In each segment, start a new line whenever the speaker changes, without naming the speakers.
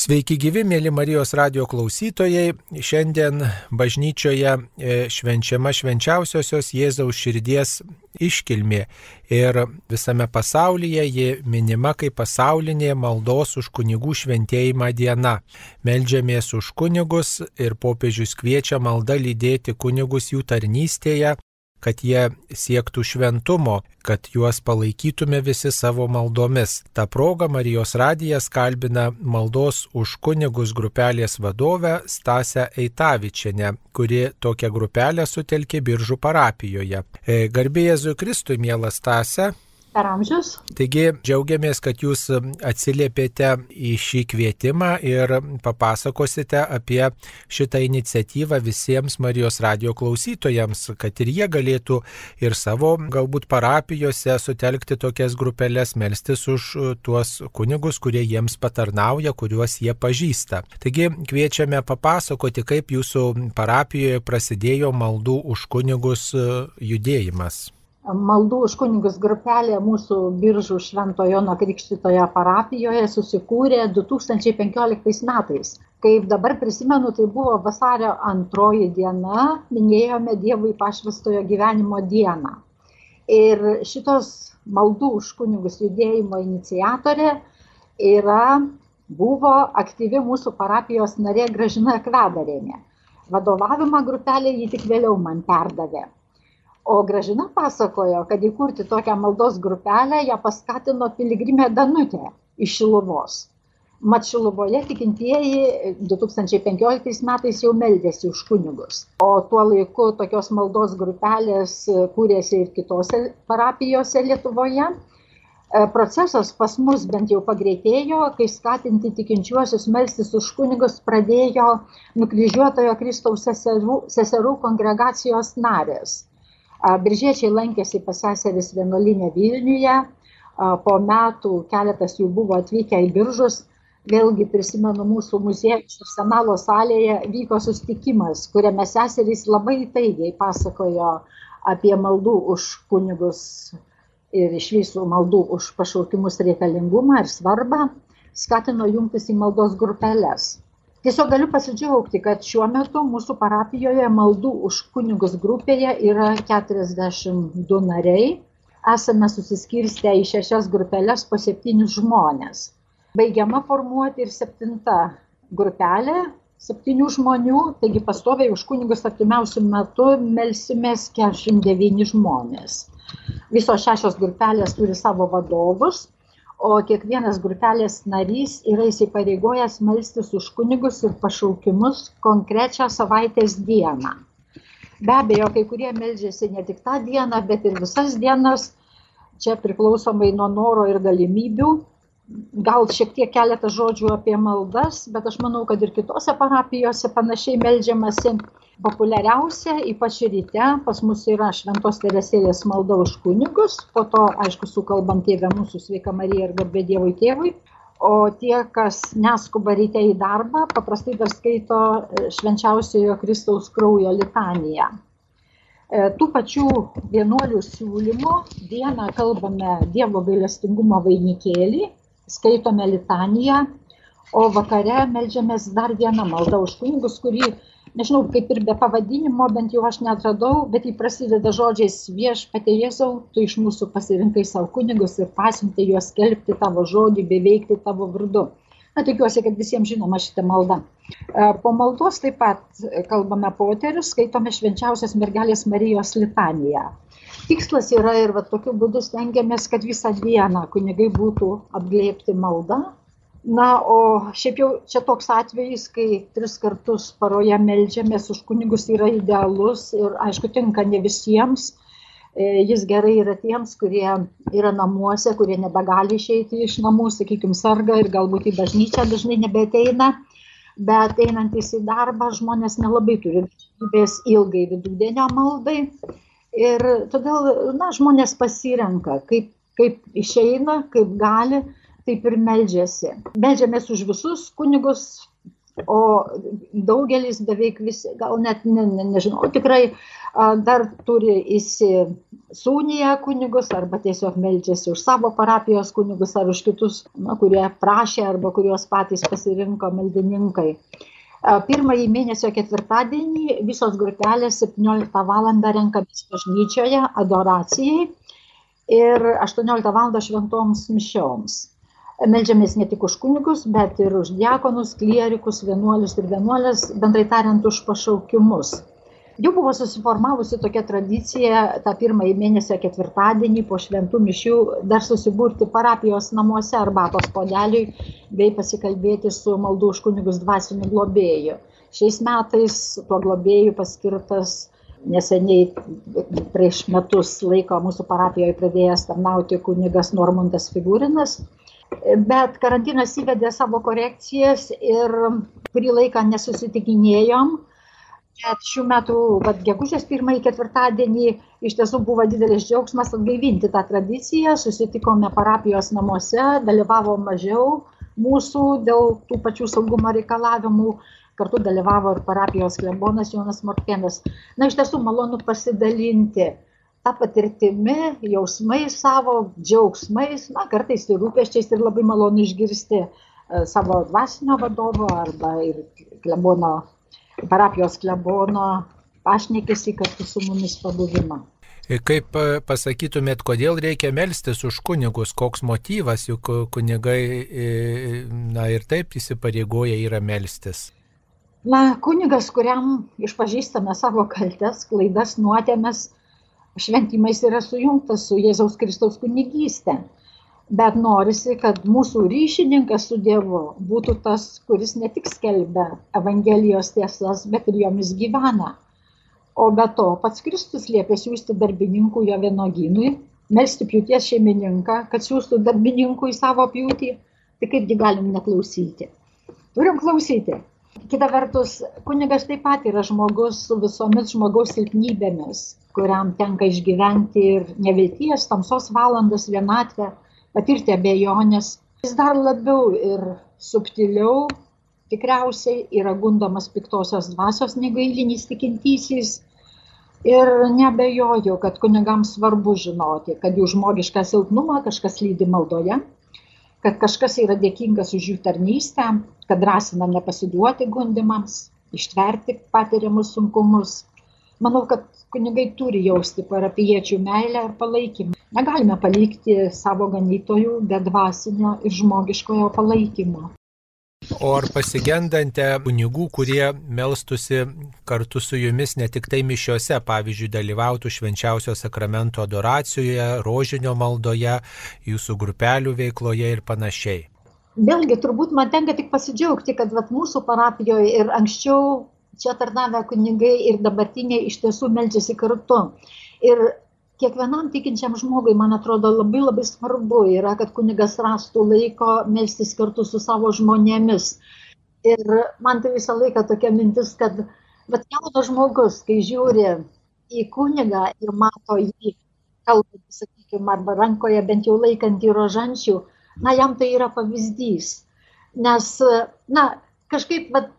Sveiki gyvi, mėly Marijos radio klausytojai. Šiandien bažnyčioje e, švenčiama švenčiausiosios Jėzaus širdies iškilmė ir visame pasaulyje ji minima kaip pasaulinė maldos už kunigų šventėjimą diena. Meldžiamės už kunigus ir popiežius kviečia maldą lydėti kunigus jų tarnystėje, kad jie siektų šventumo, kad juos palaikytume visi savo maldomis. Ta proga Marijos radijas kalbina maldos už kunigus grupelės vadovę Stasę Eitavičianę, kuri tokią grupelę sutelkė Biržų parapijoje. E, Garbė Jėzui Kristui, mielas Stasė
per amžius.
Taigi džiaugiamės, kad jūs atsiliepėte į šį kvietimą ir papasakosite apie šitą iniciatyvą visiems Marijos radio klausytojams, kad ir jie galėtų ir savo galbūt parapijose sutelkti tokias grupelės, melstis už tuos kunigus, kurie jiems patarnauja, kuriuos jie pažįsta. Taigi kviečiame papasakoti, kaip jūsų parapijoje prasidėjo maldų už kunigus judėjimas
maldų už kunigus grupelė mūsų biržų Šventojo Jono Krikštitoje parapijoje susikūrė 2015 metais. Kaip dabar prisimenu, tai buvo vasario antroji diena, minėjome Dievui pašvestojo gyvenimo dieną. Ir šitos maldų už kunigus judėjimo iniciatorė yra, buvo aktyvi mūsų parapijos narė Gražina Kvedarėnė. Vadovavimą grupelė jį tik vėliau man perdavė. O Gražina pasakojo, kad įkurti tokią maldos grupelę ją paskatino piligrimė Danutė iš Šiluvos. Mat Šiluvoje tikintieji 2015 metais jau meldėsi už kunigus. O tuo laiku tokios maldos grupelės kūrėsi ir kitose parapijose Lietuvoje. E, procesas pas mus bent jau pagreitėjo, kai skatinti tikinčiuosius melstis už kunigus pradėjo nukryžiuotojo Kristaus seserų, seserų kongregacijos narės Biržiečiai lankėsi pas seseris vienuolinė Vilniuje, po metų keletas jų buvo atvykę į biržus, vėlgi prisimenu mūsų muziejus ir senalo salėje vyko sustikimas, kuriame seserys labai taigiai pasakojo apie maldų už kunigus ir iš visų maldų už pašaukimus reikalingumą ir svarbą, skatino jungtis į maldos grupelės. Tiesiog galiu pasidžiaugti, kad šiuo metu mūsų parapijoje maldų už kunigus grupėje yra 42 nariai. Esame susiskirstę į šešias grupelės po septynis žmonės. Baigiama formuoti ir septinta grupelė septynių žmonių, taigi pastoviai už kunigus artimiausių metų melsimės 49 žmonės. Visos šešios grupelės turi savo vadovus o kiekvienas grupelės narys yra įsipareigojęs melstis už kunigus ir pašaukimus konkrečią savaitės dieną. Be abejo, kai kurie melžiasi ne tik tą dieną, bet ir visas dienas, čia priklausomai nuo noro ir galimybių. Gal šiek tiek keletą žodžių apie maldas, bet aš manau, kad ir kitose parapijose panašiai melžiamasi populiariausia ypač ryte. Pas mus yra šventos teresėlės malda už kunigus po to aišku sukalbam tėve mūsų sveika marija ir garbė dievui tėvui. O tie kas neskuba ryte į darbą paprastai dar skaito e, švenčiausiojo kristaus kraujo litaniją. E, tų pačių vienuolių siūlymu dieną kalbame Dievo gailestingumo vainikėlį, skaitome litaniją, o vakare melžiamės dar vieną maldą už kunigus, kurį nežinau, kaip ir be pavadinimo, bent jau aš netradau, bet jį prasideda žodžiais viešpatė Jėzau, tu iš mūsų pasirinkai savo kunigus ir pasiuntė juos skelbti tavo žodį, beveikti tavo vardu. Na, tikiuosi, kad visiems žinoma šitą maldą. E, po maldos taip pat kalbame poterius, skaitome švenčiausios mergelės Marijos litaniją. Tikslas yra ir va, tokiu būdu stengiamės, kad visą dieną kunigai būtų apglėpti maldą, na o šiaip jau čia toks atvejis kai tris kartus paroje meldžiamės už kunigus yra idealus ir aišku tinka ne visiems. E, jis gerai yra tiems kurie yra namuose kurie nebegali išeiti iš namų sakykim serga ir galbūt į bažnyčią dažnai nebeateina. Bet einantys į darbą žmonės nelabai turi galimybės ilgai vidudienio maldai ir todėl na žmonės pasirenka kaip kaip išeina kaip gali taip ir meldžiasi. Meldžiamės už visus kunigus, o daugelis beveik visi, gal net ne, ne, nežinau, tikrai dar turi įsisūniję kunigus arba tiesiog melčiasi už savo parapijos kunigus ar už kitus, na, kurie prašė arba kuriuos patys pasirinko maldininkai. Pirmąjį mėnesio ketvirtadienį visos grupelės 17 val. renkamės bažnyčioje adoracijai ir 18 val. šventoms mišioms. Meldžiamės ne tik už kunigus, bet ir už diakonus, klierikus, vienuolius ir vienuolės, bendrai tariant, už pašaukimus. Jau buvo susiformavusi tokia tradicija tą pirmąjį mėnesio ketvirtadienį po šventų mišių dar susiburti parapijos namuose arbatos podeliui bei pasikalbėti su maldų už kunigus dvasiniu globėju. Šiais metais tuo globėju paskirtas neseniai prieš metus laiko mūsų parapijoje pradėjęs tarnauti kunigas Normundas Figūrinas bet karantinas įvedė savo korekcijas ir kurį laiką nesusitikinėjom. Bet šių metų, vad, gegužės pirmąjį ketvirtadienį iš tiesų buvo didelis džiaugsmas atgaivinti tą tradiciją, susitikome parapijos namuose, dalyvavo mažiau mūsų dėl tų pačių saugumo reikalavimų, kartu dalyvavo ir parapijos klebonas Jonas Morkėnas. Na, iš tiesų malonu pasidalinti ta patirtimi, jausmais savo, džiaugsmais, na, kartais ir rūpeščiais ir labai malonu išgirsti e, savo dvasinio vadovo arba ir klebono, parapijos klebono pašnekėsi kartu su mumis pabuvimą.
Kaip e, pasakytumėt, kodėl reikia melstis už kunigus, koks motyvas, juk kunigai e, na, ir taip įsipareigoja yra melstis?
Na, kunigas, kuriam išpažįstame savo kaltes, klaidas, nuotėmes, šventimais yra sujungtas su Jėzaus Kristaus kunigystė. Bet norisi, kad mūsų ryšininkas su Dievu būtų tas, kuris ne tik skelbia Evangelijos tiesas, bet ir jomis gyvena. O be to, pats Kristus liepė siūsti darbininkų jo vienogynui, melsti pjūties šeimininką, kad siūstų darbininkų į savo pjūtį. Tai kaipgi galim neklausyti? Turim klausyti. Kita vertus, kunigas taip pat yra žmogus su visomis žmogaus silpnybėmis, kuriam tenka išgyventi ir nevilties, tamsos valandas, vienatvę, patirti abejonės. Jis dar labiau ir subtiliau tikriausiai yra gundomas piktosios dvasios negailinys tikintysis. Ir nebejoju, kad kunigams svarbu žinoti, kad jų žmogišką silpnumą kažkas lydi maldoje, kad kažkas yra dėkingas už jų tarnystę, kad drąsina nepasiduoti gundimams, ištverti patiriamus sunkumus. Manau, kad kunigai turi jausti parapiečių meilę ir palaikymą. Negalime palikti savo ganytojų be dvasinio ir žmogiškojo palaikymo.
O ar pasigendante kunigų, kurie melstusi kartu su jumis ne tik tai mišiose, pavyzdžiui, dalyvautų švenčiausio sakramento adoracijoje, rožinio maldoje, jūsų grupelių veikloje ir panašiai?
Vėlgi, turbūt man tenka tik pasidžiaugti, kad vat, mūsų parapijoje ir anksčiau čia tarnavę kunigai ir dabartiniai iš tiesų melžiasi kartu. Ir kiekvienam tikinčiam žmogui, man atrodo, labai labai svarbu yra, kad kunigas rastų laiko melstis kartu su savo žmonėmis. Ir man tai visą laiką tokia mintis, kad bet jaunas žmogus, kai žiūri į kunigą ir mato jį, kalbant, sakykime, arba rankoje bent jau laikant į rožančių, na, jam tai yra pavyzdys. Nes, na, kažkaip, bet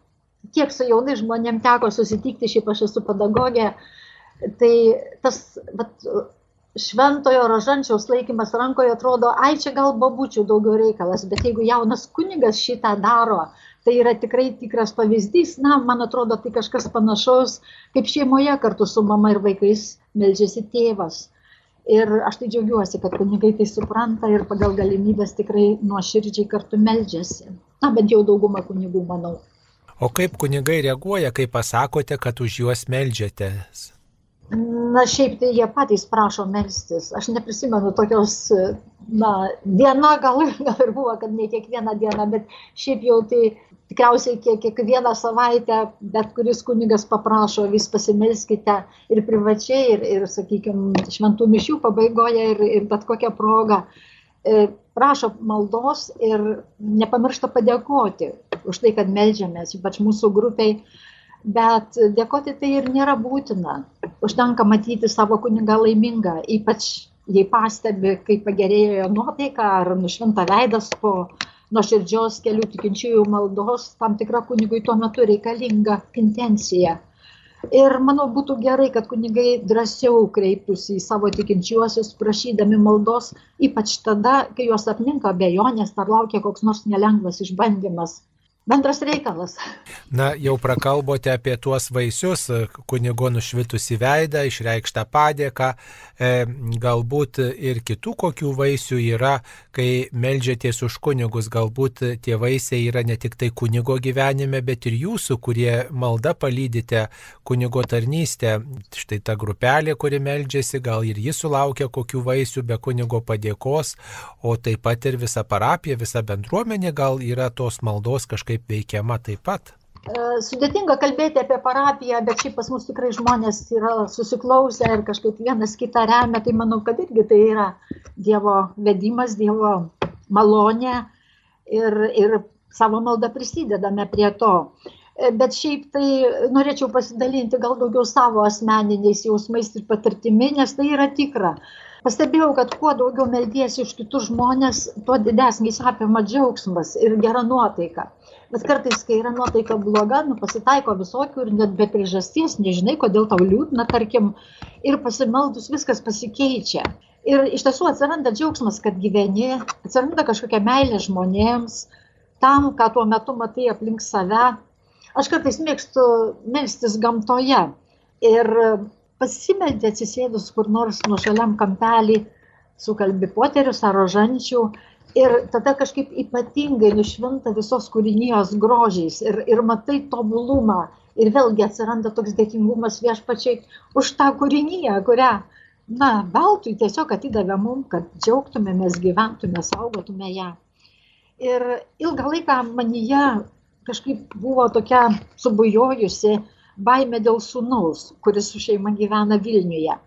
kiek su jaunai žmonėm teko susitikti, šiaip aš esu pedagogė, tai tas vat, šventojo rožančiaus laikymas rankoje atrodo, ai čia gal babučių daugiau reikalas, bet jeigu jaunas kunigas šitą daro, tai yra tikrai tikras pavyzdys, na, man atrodo, tai kažkas panašaus, kaip šeimoje kartu su mama ir vaikais melžiasi tėvas. Ir aš tai džiaugiuosi, kad kunigai tai supranta ir pagal galimybės tikrai nuoširdžiai kartu melžiasi. Na, bent jau dauguma kunigų, manau.
O kaip kunigai reaguoja, kai pasakote, kad už juos melžiatės?
Na, šiaip tai jie patys prašo melstis. Aš neprisimenu tokios, na, diena gal, gal ir buvo, kad ne kiekvieną dieną, bet šiaip jau tai tikriausiai kiek, kiekvieną savaitę bet kuris kunigas paprašo, vis pasimelskite ir privačiai, ir, ir sakykime, šventų mišių pabaigoje, ir, ir bet kokią progą. E, prašo maldos ir nepamiršta padėkoti už tai, kad melžiamės, ypač mūsų grupiai. Bet dėkoti tai ir nėra būtina. Užtenka matyti savo kunigą laimingą, ypač jei pastebi, kaip pagerėjo jo nuotaika ar nušvinta veidas po nuoširdžios kelių tikinčiųjų maldos, tam tikra kunigui tuo metu reikalinga intencija. Ir manau, būtų gerai, kad kunigai drąsiau kreiptųsi į savo tikinčiuosius, prašydami maldos, ypač tada, kai juos apninka abejonės ar laukia koks nors nelengvas išbandymas bendras reikalas.
Na, jau prakalbote apie tuos vaisius, kunigo nušvitusi veidą, išreikštą padėką, e, galbūt ir kitų kokių vaisių yra, kai melžiatės už kunigus, galbūt tie vaisiai yra ne tik tai kunigo gyvenime, bet ir jūsų, kurie malda palydite kunigo tarnystę. Štai ta grupelė, kuri melžiasi, gal ir jis sulaukia kokių vaisių be kunigo padėkos, o taip pat ir visa parapija, visa bendruomenė gal yra tos maldos kažkaip kažkaip veikiama taip pat?
E, sudėtinga kalbėti apie parapiją, bet šiaip pas mus tikrai žmonės yra susiklausę ir kažkaip vienas kitą remia, tai manau, kad irgi tai yra Dievo vedimas, Dievo malonė ir, ir savo maldą prisidedame prie to. E, bet šiaip tai norėčiau pasidalinti gal daugiau savo asmeniniais jausmais ir patirtimi, nes tai yra tikra. Pastebėjau, kad kuo daugiau meldiesi už kitus žmonės, tuo didesnis apima džiaugsmas ir gera nuotaika. Bet kartais, kai yra nuotaika bloga, nu, pasitaiko visokių ir net be priežasties, nežinai, kodėl tau liūdna, tarkim, ir pasimeldus viskas pasikeičia. Ir iš tiesų atsiranda džiaugsmas, kad gyveni, atsiranda kažkokia meilė žmonėms, tam, ką tuo metu matai aplink save. Aš kartais mėgstu melstis gamtoje. Ir pasimeldė atsisėdus kur nors nuošaliam kampelį su kalbi poterius ar rožančių ir tada kažkaip ypatingai nušvinta visos kūrinijos grožiais. Ir, ir matai tobulumą. Ir vėlgi atsiranda toks dėkingumas viešpačiai už tą kūrinyje, kurią, na, veltui tiesiog atidavė mum, kad džiaugtumėmės, gyventume, saugotume ją. Ir ilgą laiką manyje kažkaip buvo tokia subujojusi, baimė dėl sūnaus, kuris su šeima gyvena Vilniuje.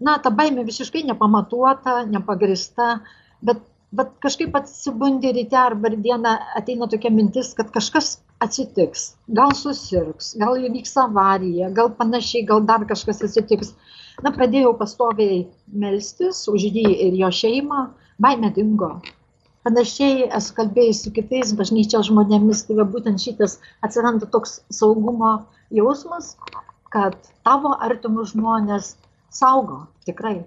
Na, ta baimė visiškai nepamatuota, nepagrista, bet, bet kažkaip atsibundi ryte arba dieną ateina tokia mintis, kad kažkas atsitiks, gal susirgs, gal įvyks avarija, gal panašiai, gal dar kažkas atsitiks. Na, pradėjau pastoviai melstis už jį ir jo šeimą, baimė dingo. Panašiai esu kalbėjus su kitais bažnyčios žmonėmis, tai būtent šitas atsiranda toks saugumo jausmas, kad tavo artimus žmonės saugo tikrai.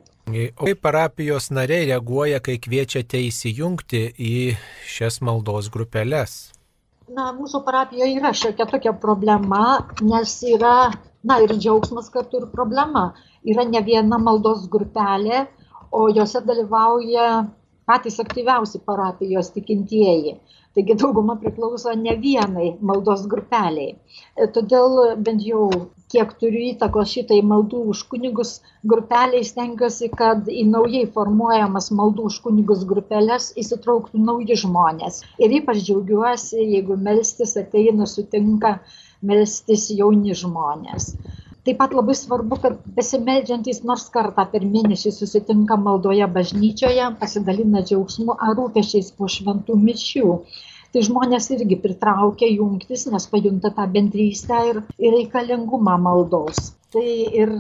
O kaip parapijos nariai reaguoja, kai kviečiate įsijungti į šias maldos grupelės?
Na, mūsų parapijoje yra šiokia tokia problema, nes yra, na ir džiaugsmas kartu ir problema. Yra ne viena maldos grupelė, o juose dalyvauja patys aktyviausi parapijos tikintieji. Taigi dauguma priklauso ne vienai maldos grupeliai. E, todėl bent jau kiek turiu įtakos šitai maldų už kunigus grupeliai stengiuosi, kad į naujai formuojamas maldų už kunigus grupelės įsitrauktų nauji žmonės. Ir ypač džiaugiuosi, jeigu melstis ateina, sutinka melstis jauni žmonės. Taip pat labai svarbu, kad besimeldžiantys nors kartą per mėnesį susitinka maldoje bažnyčioje, pasidalina džiaugsmu ar rūpešiais po šventų mišių tai žmonės irgi pritraukia jungtis, nes pajunta tą bendrystę ir, ir reikalingumą maldos. Tai ir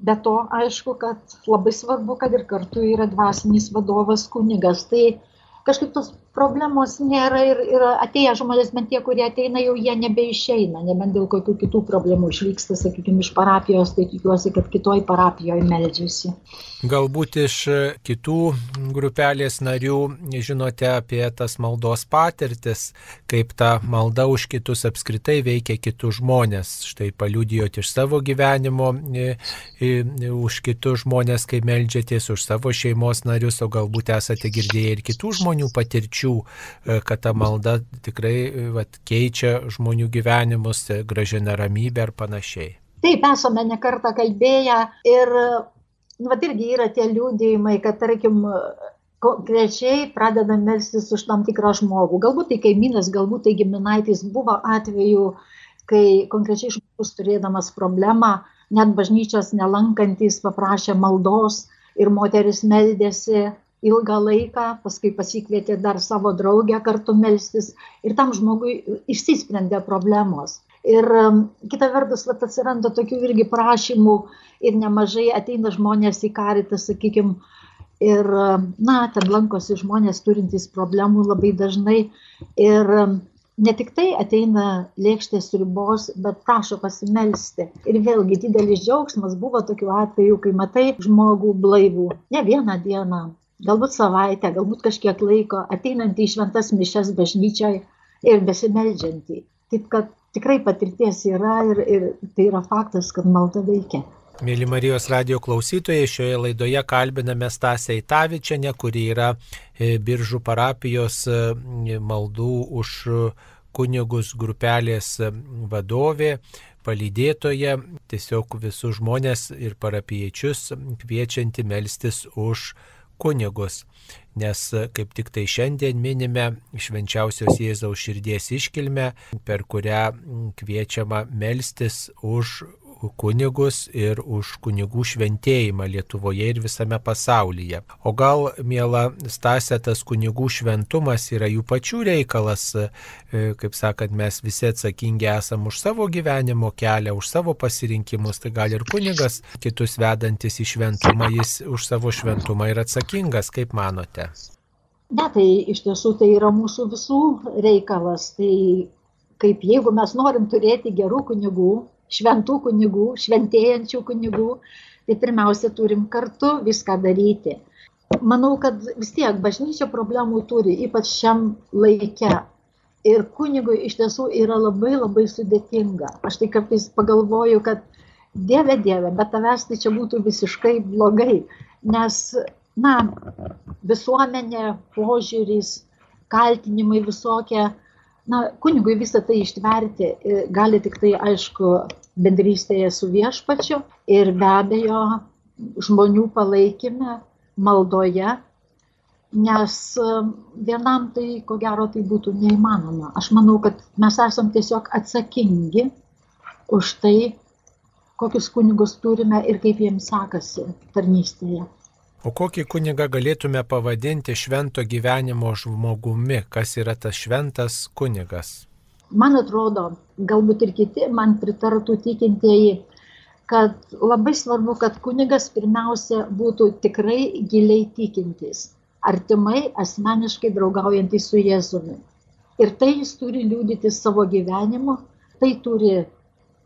be to aišku, kad labai svarbu, kad ir kartu yra dvasinis vadovas kunigas. Tai kažkaip tos problemos nėra ir, ir atėję žmonės, bent tie, kurie ateina, jau jie nebeišeina, nebent dėl kokių kitų problemų išvyksta, sakykime, iš parapijos, tai tikiuosi, kad kitoj parapijoje meldžiasi.
Galbūt iš kitų grupelės narių žinote apie tas maldos patirtis, kaip ta malda už kitus apskritai veikia kitus žmonės. Štai paliudijot iš savo gyvenimo, už kitus žmonės, kai meldžiatės už savo šeimos narius, o galbūt esate girdėję ir kitų žmonių patirčių minčių, e, kad ta malda tikrai e, vat, keičia žmonių gyvenimus, e, gražina ramybę ar panašiai.
Taip, esame nekartą kalbėję ir, nu, vat irgi yra tie liūdėjimai, kad, tarkim, konkrečiai pradeda melstis už tam tikrą žmogų. Galbūt tai kaimynas, galbūt tai giminaitis buvo atveju, kai konkrečiai žmogus turėdamas problemą, net bažnyčios nelankantis paprašė maldos ir moteris meldėsi ilgą laiką, paskui pasikvietė dar savo draugę kartu melstis ir tam žmogui išsisprendė problemos. Ir um, kita vertus, vat, atsiranda tokių irgi prašymų ir nemažai ateina žmonės į karitą, sakykime, Ir, na, ten lankosi žmonės turintys problemų labai dažnai. Ir ne tik tai ateina lėkštės ribos, bet prašo pasimelsti. Ir vėlgi didelis džiaugsmas buvo tokiu atveju, kai matai žmogų blaivų ne vieną dieną, galbūt savaitę, galbūt kažkiek laiko, ateinantį į šventas mišes bažnyčiai ir besimeldžiantį. Taip kad tikrai patirties yra ir, ir tai yra faktas, kad malda veikia.
Mėly Marijos radio klausytojai, šioje laidoje kalbiname Stasę Itavičianę, kuri yra e, Biržų parapijos e, maldų už kunigus grupelės e, vadovė, palydėtoja, tiesiog visus žmonės ir parapiečius kviečianti melstis už kunigus. Nes kaip tik tai šiandien minime švenčiausios Jėzaus širdies iškilmę, per kurią kviečiama melstis už kunigus ir už kunigų šventėjimą Lietuvoje ir visame pasaulyje. O gal, mėla Stasė, tas kunigų šventumas yra jų pačių reikalas, e, kaip sakant, mes visi atsakingi esam už savo gyvenimo kelią, už savo pasirinkimus, tai gal ir kunigas kitus vedantis į šventumą, jis už savo šventumą yra atsakingas, kaip manote?
Ne, tai iš tiesų tai yra mūsų visų reikalas. Tai kaip jeigu mes norim turėti gerų kunigų, šventų kunigų, šventėjančių kunigų, tai pirmiausia turim kartu viską daryti. Manau, kad vis tiek bažnyčia problemų turi, ypač šiam laikė. Ir kunigui iš tiesų yra labai labai sudėtinga. Aš tai kartais pagalvoju, kad Dieve, Dieve, bet tavęs tai čia būtų visiškai blogai, nes, na, visuomenė, požiūris, kaltinimai visokie, na, kunigui visą tai ištverti e, gali tik tai, aišku, bendrystėje su viešpačiu ir be abejo žmonių palaikime, maldoje, nes e, vienam tai, ko gero, tai būtų neįmanoma. Aš manau, kad mes esam tiesiog atsakingi už tai, kokius kunigus turime ir kaip jiems sekasi tarnystėje.
O kokį kunigą galėtume pavadinti švento gyvenimo žmogumi? Kas yra tas šventas kunigas?
Man atrodo, galbūt ir kiti man pritartų tikintieji, kad labai svarbu, kad kunigas pirmiausia būtų tikrai giliai tikintis, artimai asmeniškai draugaujantis su Jėzumi. Ir tai jis turi liūdyti savo gyvenimu, tai turi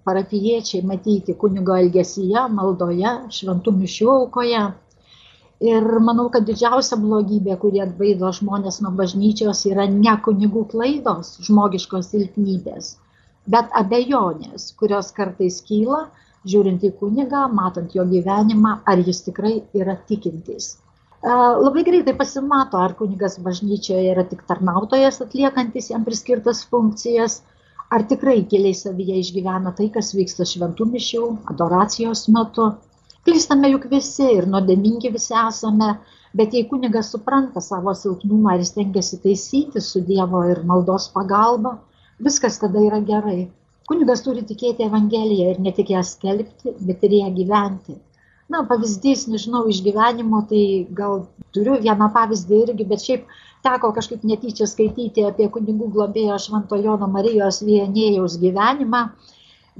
parapiečiai matyti kunigo elgesyje, maldoje, šventų mišių aukoje Ir manau, kad didžiausia blogybė, kurie atbaido žmonės nuo bažnyčios, yra ne kunigų klaidos, žmogiškos silpnybės, bet abejonės, kurios kartais kyla, žiūrint į kunigą, matant jo gyvenimą, ar jis tikrai yra tikintis. Labai greitai pasimato, ar kunigas bažnyčioje yra tik tarnautojas atliekantis jam priskirtas funkcijas, ar tikrai giliai savyje išgyvena tai, kas vyksta šventų mišių, adoracijos metu Klystame juk visi ir nuodėmingi visi esame, bet jei kunigas supranta savo silpnumą ir stengiasi taisyti su Dievo ir maldos pagalba, viskas tada yra gerai. Kunigas turi tikėti Evangeliją ir ne tik ją skelbti, bet ir ją gyventi. Na, pavyzdys, nežinau, iš gyvenimo, tai gal turiu vieną pavyzdį irgi, bet šiaip teko kažkaip netyčia skaityti apie kunigų globėjo Švento Jono Marijos Vienėjaus gyvenimą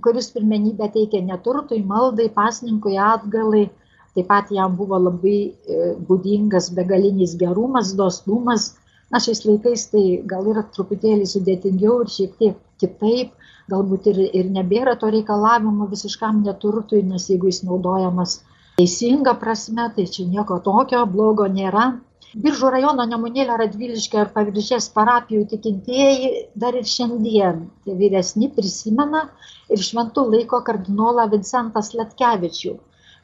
kuris pirmenybę teikė neturtui, maldai, pasninkui, atgalai. Taip pat jam buvo labai e, būdingas begalinis gerumas, dosnumas. Na, šiais laikais tai gal yra truputėlį sudėtingiau ir šiek tiek kitaip, galbūt ir, ir nebėra to reikalavimo visiškam neturtui, nes jeigu jis naudojamas teisinga prasme, tai čia nieko tokio blogo nėra. Biržų rajono Nemunėlio Radviliškio ir Paviršės parapijų tikintieji dar ir šiandien tai vyresni prisimena ir šventų laiko kardinolą Vincentą Sletkevičių,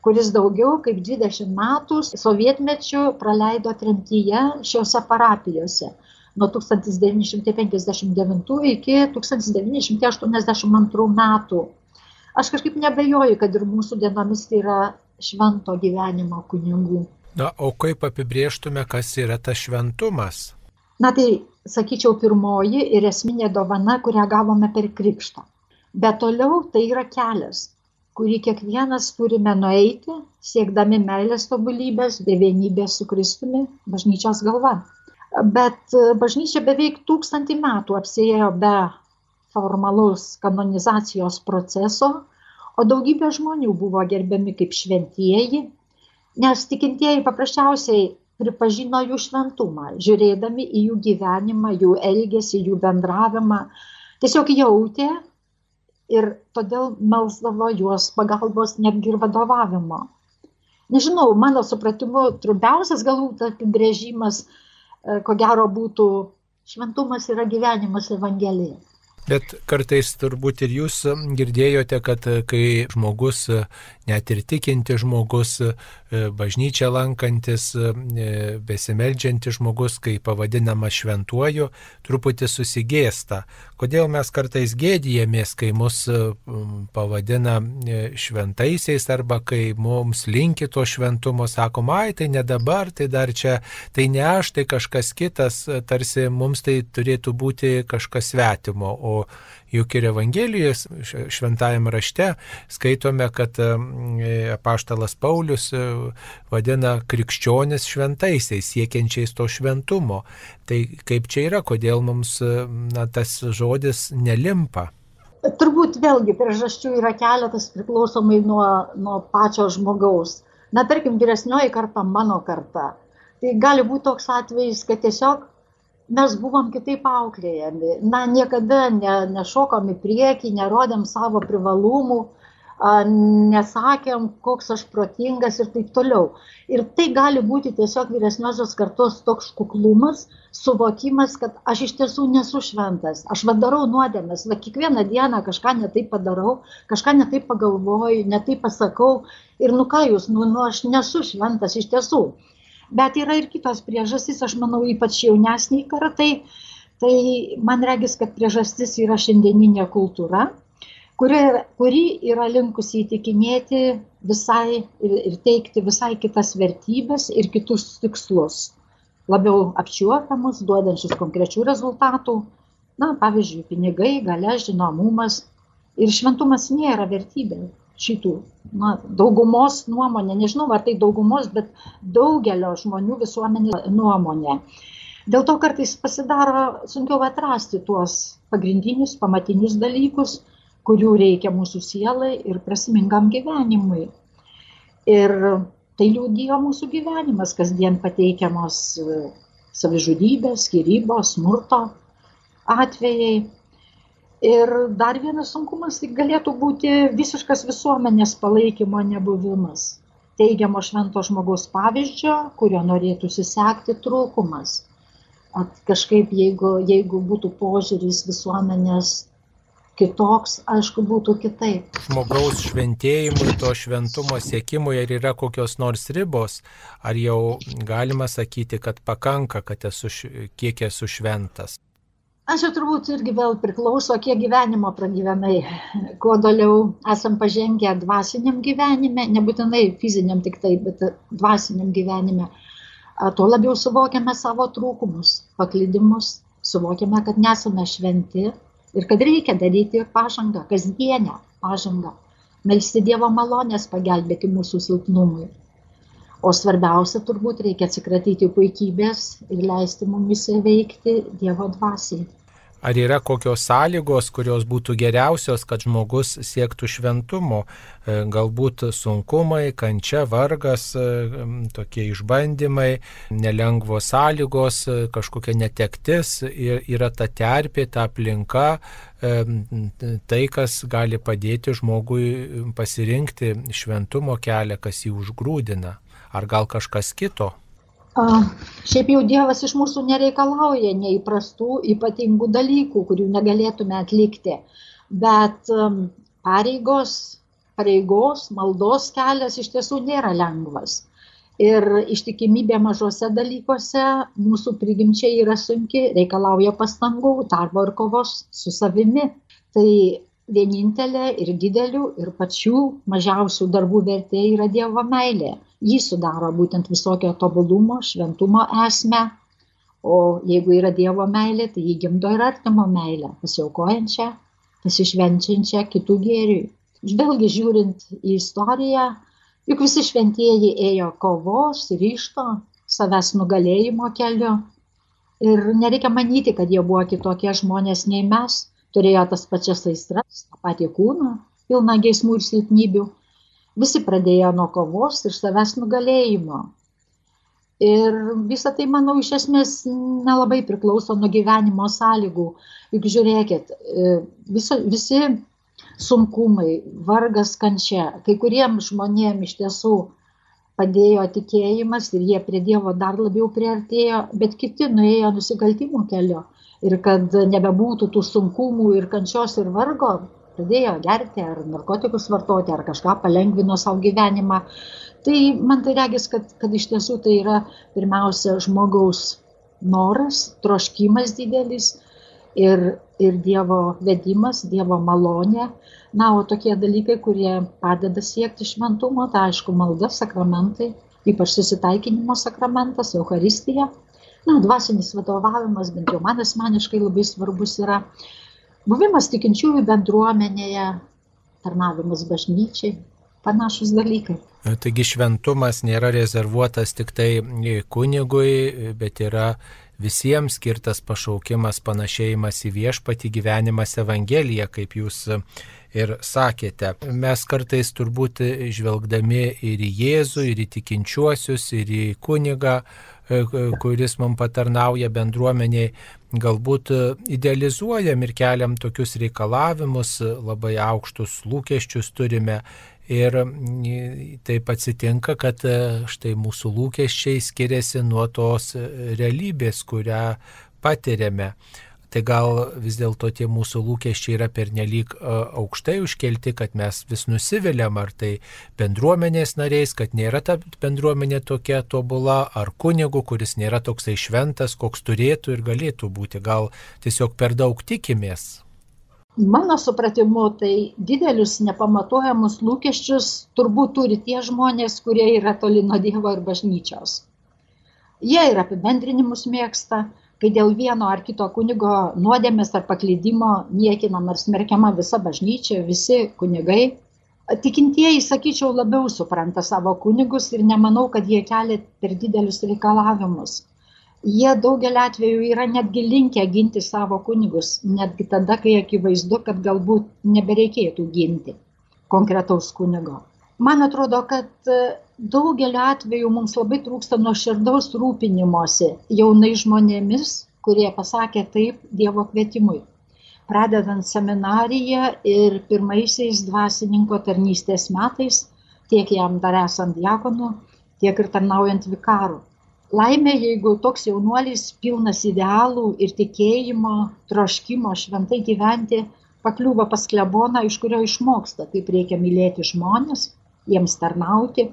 kuris daugiau kaip 20 metų sovietmečių praleido tremtyje šiuose parapijose nuo 1959 iki 1982 metų. Aš kažkaip nebejoju, kad ir mūsų dienomis yra švento gyvenimo kunigų.
Na, o kaip apibrieštume, kas yra tas šventumas?
Na tai, sakyčiau, pirmoji ir esminė dovana, kurią gavome per krikštą. Bet toliau tai yra kelias, kurį kiekvienas turime nueiti, siekdami meilės tobulybės bei vienybės su Kristumi, bažnyčios galva. Bet bažnyčia beveik tūkstantį metų apsėjo be formalaus kanonizacijos proceso, o daugybė žmonių buvo gerbiami kaip šventieji, Nes tikintieji paprasčiausiai pripažino jų šventumą, žiūrėdami į jų gyvenimą, jų elgesį, jų bendravimą. Tiesiog jautė ir todėl melsdavo juos pagalbos netgi ir vadovavimo. Nežinau, mano supratimu, trumpiausias galbūt apibrėžimas, e, ko gero, būtų šventumas yra gyvenimas Evangelija.
Bet kartais turbūt ir jūs girdėjote, kad kai žmogus, net ir tikinti žmogus, bažnyčia lankantis, besimeldžiantis žmogus, kai pavadinamas šventuoju, truputį susigėsta. Kodėl mes kartais gėdijamės, kai mus pavadina šventaisiais arba kai mums linki to šventumo, sakom, ai, tai ne dabar, tai dar čia, tai ne aš, tai kažkas kitas, tarsi mums tai turėtų būti kažkas svetimo. O juk ir Evangelijos šventajame rašte skaitome, kad apaštalas Paulius e, vadina krikščionis šventaisiais, siekiančiais to šventumo. Tai kaip čia yra, kodėl mums na, tas žodis nelimpa?
Turbūt vėlgi priežasčių yra keletas priklausomai nuo, nuo pačio žmogaus. Na, tarkim, vyresnioji karta, mano karta. Tai gali būti toks atvejis, kad tiesiog mes buvom kitaip auklėjami. Na, niekada ne, nešokom į priekį, nerodėm savo privalumų, nesakėm, koks aš protingas ir taip toliau. Ir tai gali būti tiesiog vyresniosios kartos toks kuklumas, suvokimas, kad aš iš tiesų nesu šventas. Aš vadarau nuodėmės, va kiekvieną dieną kažką netaip padarau, kažką netaip pagalvoju, netaip pasakau. Ir nu ką jūs, nu, nu aš nesu šventas iš tiesų. Bet yra ir kitos priežastys, aš manau, ypač jaunesniai kartai. Tai man regis, kad priežastis yra šiandieninė kultūra, kuri, kuri yra linkusi įtikinėti visai ir, teikti visai kitas vertybės ir kitus tikslus. Labiau apčiuopiamus, duodančius konkrečių rezultatų. Na, pavyzdžiui, pinigai, gale, žinomumas. Ir šventumas nėra vertybė šitų na, daugumos nuomonė, nežinau ar tai daugumos, bet daugelio žmonių visuomenė nuomonė. Dėl to kartais pasidaro sunkiau atrasti tuos pagrindinius, pamatinius dalykus, kurių reikia mūsų sielai ir prasmingam gyvenimui. Ir tai liūdėjo mūsų gyvenimas, kasdien pateikiamos e, savižudybės, skirybos, smurto atvejai. Ir dar vienas sunkumas tai galėtų būti visiškas visuomenės palaikymo nebuvimas. Teigiamo švento žmogaus pavyzdžio, kurio norėtųsi sekti trūkumas. At kažkaip jeigu, jeigu būtų požiūris visuomenės kitoks, aišku, būtų kitaip.
Žmogaus šventėjimui, to šventumo siekimui, ar yra kokios nors ribos, ar jau galima sakyti, kad pakanka, kad esu, kiek esu šventas?
Aš jau turbūt irgi vėl priklauso, kiek gyvenimo pragyvenai. Kuo toliau esam pažengę dvasiniam gyvenime, nebūtinai fiziniam tik tai, bet dvasiniam gyvenime, tuo labiau suvokiame savo trūkumus, paklydimus, suvokiame, kad nesame šventi ir kad reikia daryti pažangą, kasdienę pažangą, melsti Dievo malonės pagelbėti mūsų silpnumui. O svarbiausia turbūt reikia atsikratyti puikybės ir leisti mumis veikti Dievo dvasiai.
Ar yra kokios sąlygos, kurios būtų geriausios, kad žmogus siektų šventumo? E, galbūt sunkumai, kančia, vargas, e, tokie išbandymai, nelengvos sąlygos, e, kažkokia netektis yra ta terpė, ta aplinka, tai, kas gali padėti žmogui pasirinkti šventumo kelią, kas jį užgrūdina. Ar gal kažkas kito?
Šiaip jau Dievas iš mūsų nereikalauja neįprastų, ypatingų dalykų, kurių negalėtume atlikti, bet pareigos, pareigos, maldos kelias iš tiesų nėra lengvas. Ir ištikimybė mažose dalykuose mūsų prigimčiai yra sunki, reikalauja pastangų, darbo ir kovos su savimi. Tai vienintelė ir didelių, ir pačių mažiausių darbų vertė yra Dievo meilė jį sudaro būtent visokio tobulumo, šventumo esmę. O jeigu yra Dievo meilė, tai jį gimdo ir artimo meilę, pasiaukojančią, pasišvenčiančią kitų gėriui. Vėlgi žiūrint į istoriją, juk visi šventieji ėjo kovos, ryšto, savęs nugalėjimo keliu. Ir nereikia manyti, kad jie buvo kitokie žmonės nei mes, turėjo tas pačias aistras, tą patį kūną, pilną geismų ir silpnybių, Visi pradėjo nuo kovos ir savęs nugalėjimo. Ir visą tai, manau, iš esmės nelabai priklauso nuo gyvenimo sąlygų. Juk žiūrėkit, e, viso, visi sunkumai, vargas, kančia, kai kuriem žmonėm iš tiesų padėjo tikėjimas ir jie prie Dievo dar labiau priartėjo, bet kiti nuėjo nusikaltimų keliu. Ir kad nebebūtų tų sunkumų ir kančios ir vargo, pradėjo gerti ar narkotikus vartoti, ar kažką palengvino savo gyvenimą. Tai man tai regis, kad, kad iš tiesų tai yra pirmiausia žmogaus noras, troškimas didelis ir, ir Dievo vedimas, Dievo malonė. Na, o tokie dalykai, kurie padeda siekti šventumo, tai aišku, malda, sakramentai, ypač susitaikinimo sakramentas, Euharistija. Na, dvasinis vadovavimas, bent jau man asmeniškai labai svarbus yra buvimas tikinčiųjų bendruomenėje, tarnavimas bažnyčiai, panašus dalykai.
Taigi šventumas nėra rezervuotas tik tai kunigui, bet yra visiems skirtas pašaukimas, panašėjimas į viešpatį gyvenimas Evangeliją, kaip jūs ir sakėte. Mes kartais turbūt žvelgdami ir į Jėzų, ir į tikinčiuosius, ir į kunigą, kuris mums patarnauja bendruomeniai, galbūt e, idealizuojam ir keliam tokius reikalavimus, e, labai aukštus lūkesčius turime. Ir taip atsitinka, kad e, štai mūsų lūkesčiai skiriasi nuo tos realybės, kurią patiriame tai gal vis dėlto tie mūsų lūkesčiai yra pernelyg aukštai užkelti, kad mes vis nusiviliam, ar tai bendruomenės nariais, kad nėra ta bendruomenė tokia tobula, ar kunigu, kuris nėra toksai šventas, koks turėtų ir galėtų būti, gal tiesiog per daug tikimės.
Mano supratimu, tai didelius nepamatuojamus lūkesčius turbūt turi tie žmonės, kurie yra toli nuo Dievo ir bažnyčios. Jie ir apibendrinimus mėgsta, kai dėl vieno ar kito kunigo nuodėmės ar paklydimo niekinama ar smerkiama visa bažnyčia, visi kunigai. Tikintieji, sakyčiau, labiau supranta savo kunigus ir nemanau, kad jie kelia per didelius reikalavimus. Jie daugelį atvejų yra netgi linkę ginti savo kunigus, netgi tada, kai akivaizdu, kad galbūt nebereikėtų ginti konkretaus kunigo. Man atrodo, kad daugeliu atveju mums labai trūksta nuoširdaus rūpinimosi jaunai žmonėmis, kurie pasakė taip Dievo kvietimui. Pradedant seminariją ir pirmaisiais dvasininko tarnystės metais, tiek jam dar esant diakonu, tiek ir tarnaujant vikaru. Laimė, jeigu toks jaunuolis pilnas idealų ir tikėjimo, troškimo šventai gyventi, pakliūva pas kleboną, iš kurio išmoksta, kaip reikia mylėti žmonės, jiems tarnauti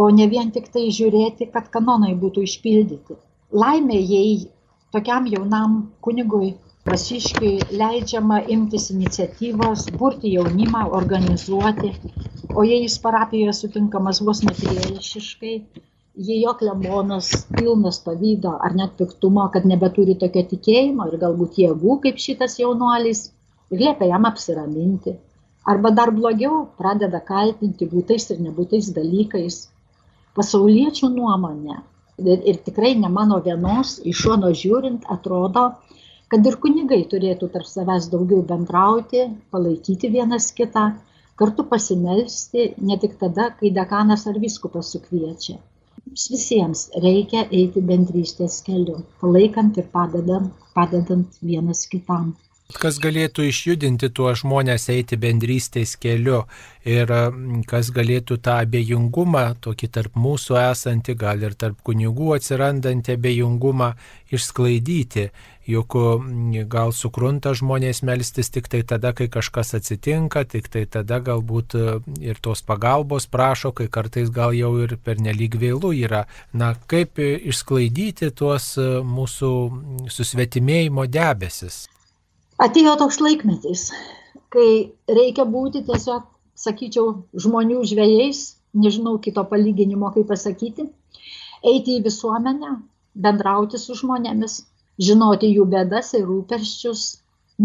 o ne vien tik tai žiūrėti, kad kanonai būtų išpildyti. Laimė, jei tokiam jaunam kunigui Vasiškiui leidžiama imtis iniciatyvos, burti jaunimą, organizuoti, o jei jis parapijoje sutinkamas vos nepriešiškai, jei jo klebonas pilnas pavydo ar net piktumo, kad nebeturi tokio tikėjimo ir galbūt jėgų kaip šitas jaunuolis, liepia jam apsiraminti. Arba dar blogiau, pradeda kaltinti būtais ir nebūtais dalykais, pasauliečių nuomonė, ir, ir tikrai ne mano vienos, iš šono žiūrint, atrodo, kad ir kunigai turėtų tarp savęs daugiau bendrauti, palaikyti vienas kitą, kartu pasimelsti, ne tik tada, kai dekanas ar viskupas sukviečia. Mums visiems reikia eiti bendrystės keliu, palaikant ir padedant, padedant vienas kitam.
Kas galėtų išjudinti tuos žmonės eiti bendrystės keliu ir kas galėtų tą abejingumą, tokį tarp mūsų esantį, gal ir tarp kunigų atsirandantį abejingumą išsklaidyti. Juk gal sukrunta žmonės melstis tik tai tada, kai kažkas atsitinka, tik tai tada galbūt ir tos pagalbos prašo, kai kartais gal jau ir pernelyg vėlų yra. Na, kaip išsklaidyti tuos mūsų susvetimėjimo debesis?
Atėjo toks laikmetis, kai reikia būti tiesiog, sakyčiau, žmonių žvėjais, nežinau kito palyginimo, kaip pasakyti, eiti į visuomenę, bendrauti su žmonėmis, žinoti jų bėdas ir rūperščius,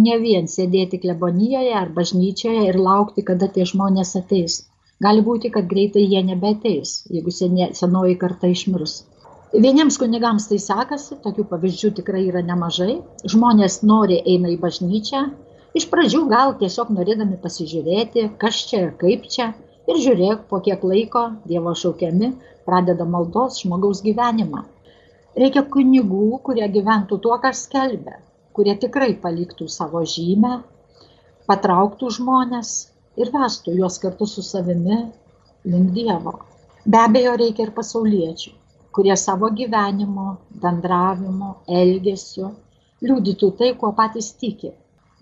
ne vien sėdėti klebonijoje ar bažnyčioje ir laukti, kada tie žmonės ateis. Gali būti, kad greitai jie nebeteis, jeigu senoji karta išmirs. Vieniems kunigams tai sekasi, tokių pavyzdžių tikrai yra nemažai. Žmonės nori eina į bažnyčią, iš pradžių gal tiesiog norėdami pasižiūrėti, kas čia ir kaip čia, Ir žiūrėk, po kiek laiko Dievo šaukiami pradeda maldos žmogaus gyvenimą. Reikia kunigų, kurie gyventų tuo, ką skelbia, kurie tikrai paliktų savo žymę, patrauktų žmonės ir vestų juos kartu su savimi link Dievo. Be abejo, reikia ir pasauliečių, kurie savo gyvenimu, bendravimu, elgesiu liudytų tai, kuo patys tiki,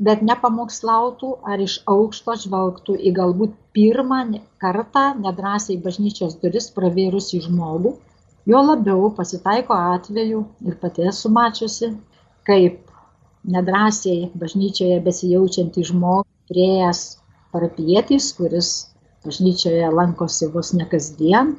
bet nepamokslautų ar iš aukšto žvelgtų į galbūt pirmą kartą nedrasiai bažnyčios duris pravėrusi žmogų. Jo labiau pasitaiko atveju ir pati esu mačiusi, kaip nedrasiai bažnyčioje besijaučiantį žmogų prieėjęs parapietis, kuris bažnyčioje lankosi vos ne kasdien,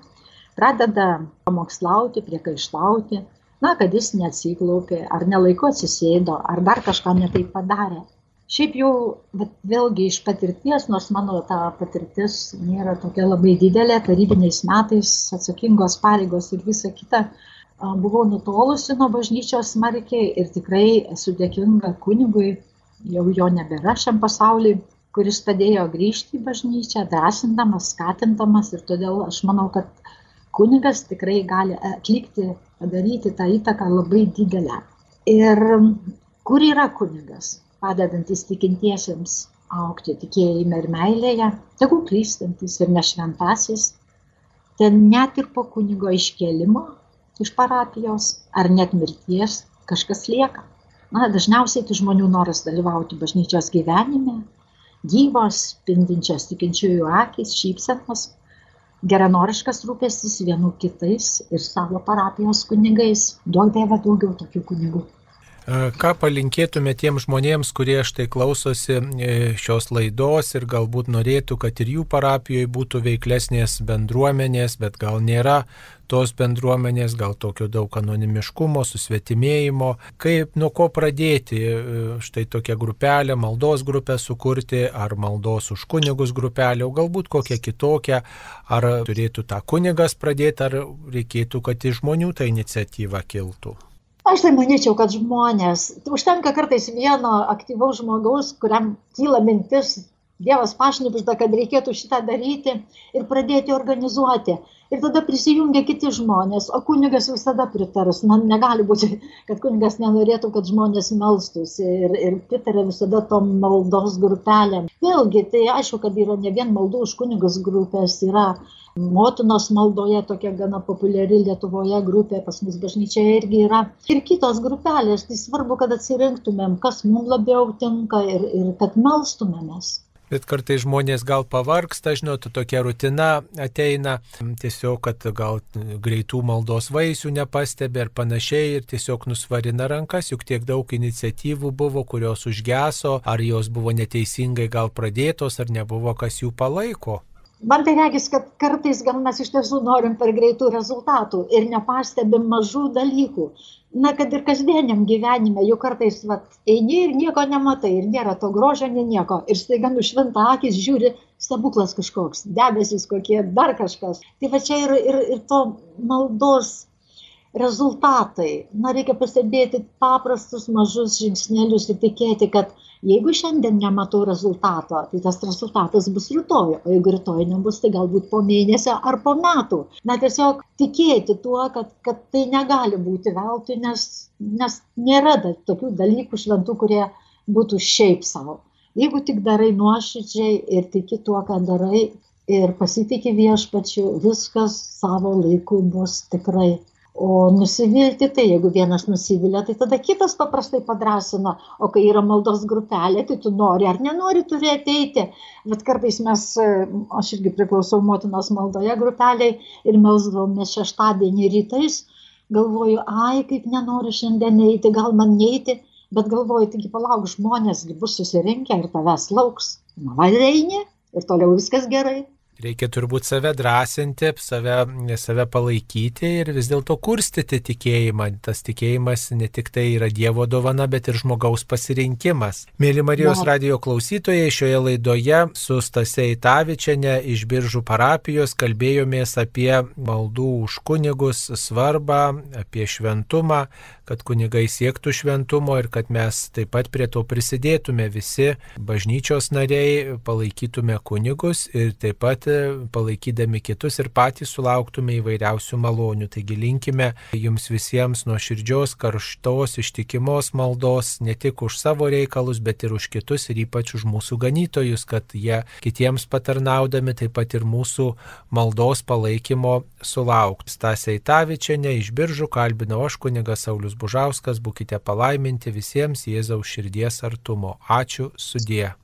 pradeda pamokslauti, priekaištauti, na, kad jis neatsiklaupė, ar nelaiko atsisėdo, ar dar kažką netaip padarė. Šiaip jau, bet vėlgi iš patirties, nors mano ta patirtis nėra tokia labai didelė, tarybiniais metais atsakingos pareigos ir visa kita, buvau nutolusi nuo bažnyčios smarkiai ir tikrai esu dėkinga kunigui, jau jo nebėra šiam pasauliui, kuris padėjo grįžti į bažnyčią, drąsindamas, skatindamas ir todėl aš manau, kad kunigas tikrai gali atlikti, padaryti tą įtaką labai didelę. Ir kur yra kunigas, padedantis tikintiesiems aukti tikėjime ir meilėje, tegu klystantis ir nešventasis, ten net ir po kunigo iškėlimo iš parapijos ar net mirties kažkas lieka. Na, dažniausiai tai žmonių noras dalyvauti bažnyčios gyvenime, gyvos, spindinčios tikinčiųjų akis, šypsenos, geranoriškas rūpestis vienų kitais ir savo parapijos kunigais. Duok Dieve daugiau tokių kunigų.
Ką palinkėtume tiem žmonėms, kurie štai klausosi e, šios laidos ir galbūt norėtų, kad ir jų parapijoje būtų veiklesnės bendruomenės, bet gal nėra tos bendruomenės, gal tokio daug anonimiškumo, susvetimėjimo, kaip nuo ko pradėti e, štai tokią grupelę, maldos grupę sukurti, ar maldos už kunigus grupelę, o galbūt kokią kitokią, ar turėtų tą kunigas pradėti, ar reikėtų, kad iš žmonių ta iniciatyva kiltų.
Aš tai manyčiau, kad žmonės, užtenka kartais vieno aktyvaus žmogaus, kuriam kyla mintis, Dievas pašnipžda, kad reikėtų šitą daryti ir pradėti organizuoti. Ir tada prisijungia kiti žmonės, o kunigas visada pritars. Man negali būti, kad kunigas nenorėtų, kad žmonės melstųsi ir, ir pritarė visada tom maldos grupelėm. Vėlgi, tai aišku, kad yra ne vien maldų už kunigus grupės, yra motinos maldoje tokia gana populiari Lietuvoje grupė, pas mus bažnyčioje irgi yra. Ir kitos grupelės, tai svarbu, kad atsirinktumėm, kas mums labiau tinka ir, ir kad melstumėmės.
Bet kartai žmonės gal pavarksta, žinot, tokia rutina ateina, tiesiog, kad gal greitų maldos vaisių nepastebi ir panašiai ir tiesiog nusvarina rankas, juk tiek daug iniciatyvų buvo, kurios užgeso, ar jos buvo neteisingai gal pradėtos, ar nebuvo kas jų palaiko.
Man tai regis, kad kartais gal mes iš tiesų norim per greitų rezultatų ir nepastebim mažų dalykų. Na, kad ir kasdieniam gyvenime, jau kartais vat, eini ir nieko nematai, ir nėra to grožio, nei nieko. Ir staiga nušvinta akis, žiūri, stebuklas kažkoks, debesis kokie, dar kažkas. Tai va čia ir, ir, ir to maldos rezultatai. Na, reikia pastebėti paprastus mažus žingsnelius ir tikėti, kad jeigu šiandien nematau rezultato, tai tas rezultatas bus rytoj, o jeigu rytoj nebus, tai galbūt po mėnesio ar po metų. Na, tiesiog tikėti tuo, kad, kad tai negali būti veltui, nes, nes nėra da, tokių dalykų šventų, kurie būtų šiaip savo. Jeigu tik darai nuoširdžiai ir tiki tuo, ką darai ir pasitikė viešpačiu, viskas savo laiku bus tikrai o nusivilti tai jeigu vienas nusivilia tai tada kitas paprastai padrąsina o kai yra maldos grupelė tai tu nori ar nenori turi ateiti. Vat kartais mes aš irgi priklausau motinos maldoje grupelei ir melsdavomės šeštadienį rytais. Galvoju ai kaip nenoriu šiandien eiti gal man neiti. Bet galvoju taigi palauk žmonės bus susirinkę ir tavęs lauks. Na va ir eini ir toliau viskas gerai
Reikia turbūt save drąsinti, save, save palaikyti ir vis dėlto kurstyti tikėjimą. Tas tikėjimas ne tik tai yra Dievo dovana, bet ir žmogaus pasirinkimas. Mėly Marijos ja. radio klausytojai, šioje laidoje su Stase Itavičiane iš Biržų parapijos kalbėjomės apie maldų už kunigus svarbą, apie šventumą, kad kunigai siektų šventumo ir kad mes taip pat prie to prisidėtume visi bažnyčios nariai, palaikytume kunigus ir taip pat e, palaikydami kitus ir patys sulauktume įvairiausių malonių. Taigi linkime jums visiems nuo širdžios, karštos, ištikimos maldos, ne tik už savo reikalus, bet ir už kitus ir ypač už mūsų ganytojus, kad jie kitiems patarnaudami taip pat ir mūsų maldos palaikymo sulauktų. Stasė Itavičiane iš Biržų kalbino aš kunigas Saulis Bužauskas, būkite palaiminti visiems Jėzaus širdies artumo. Ačiū sudie.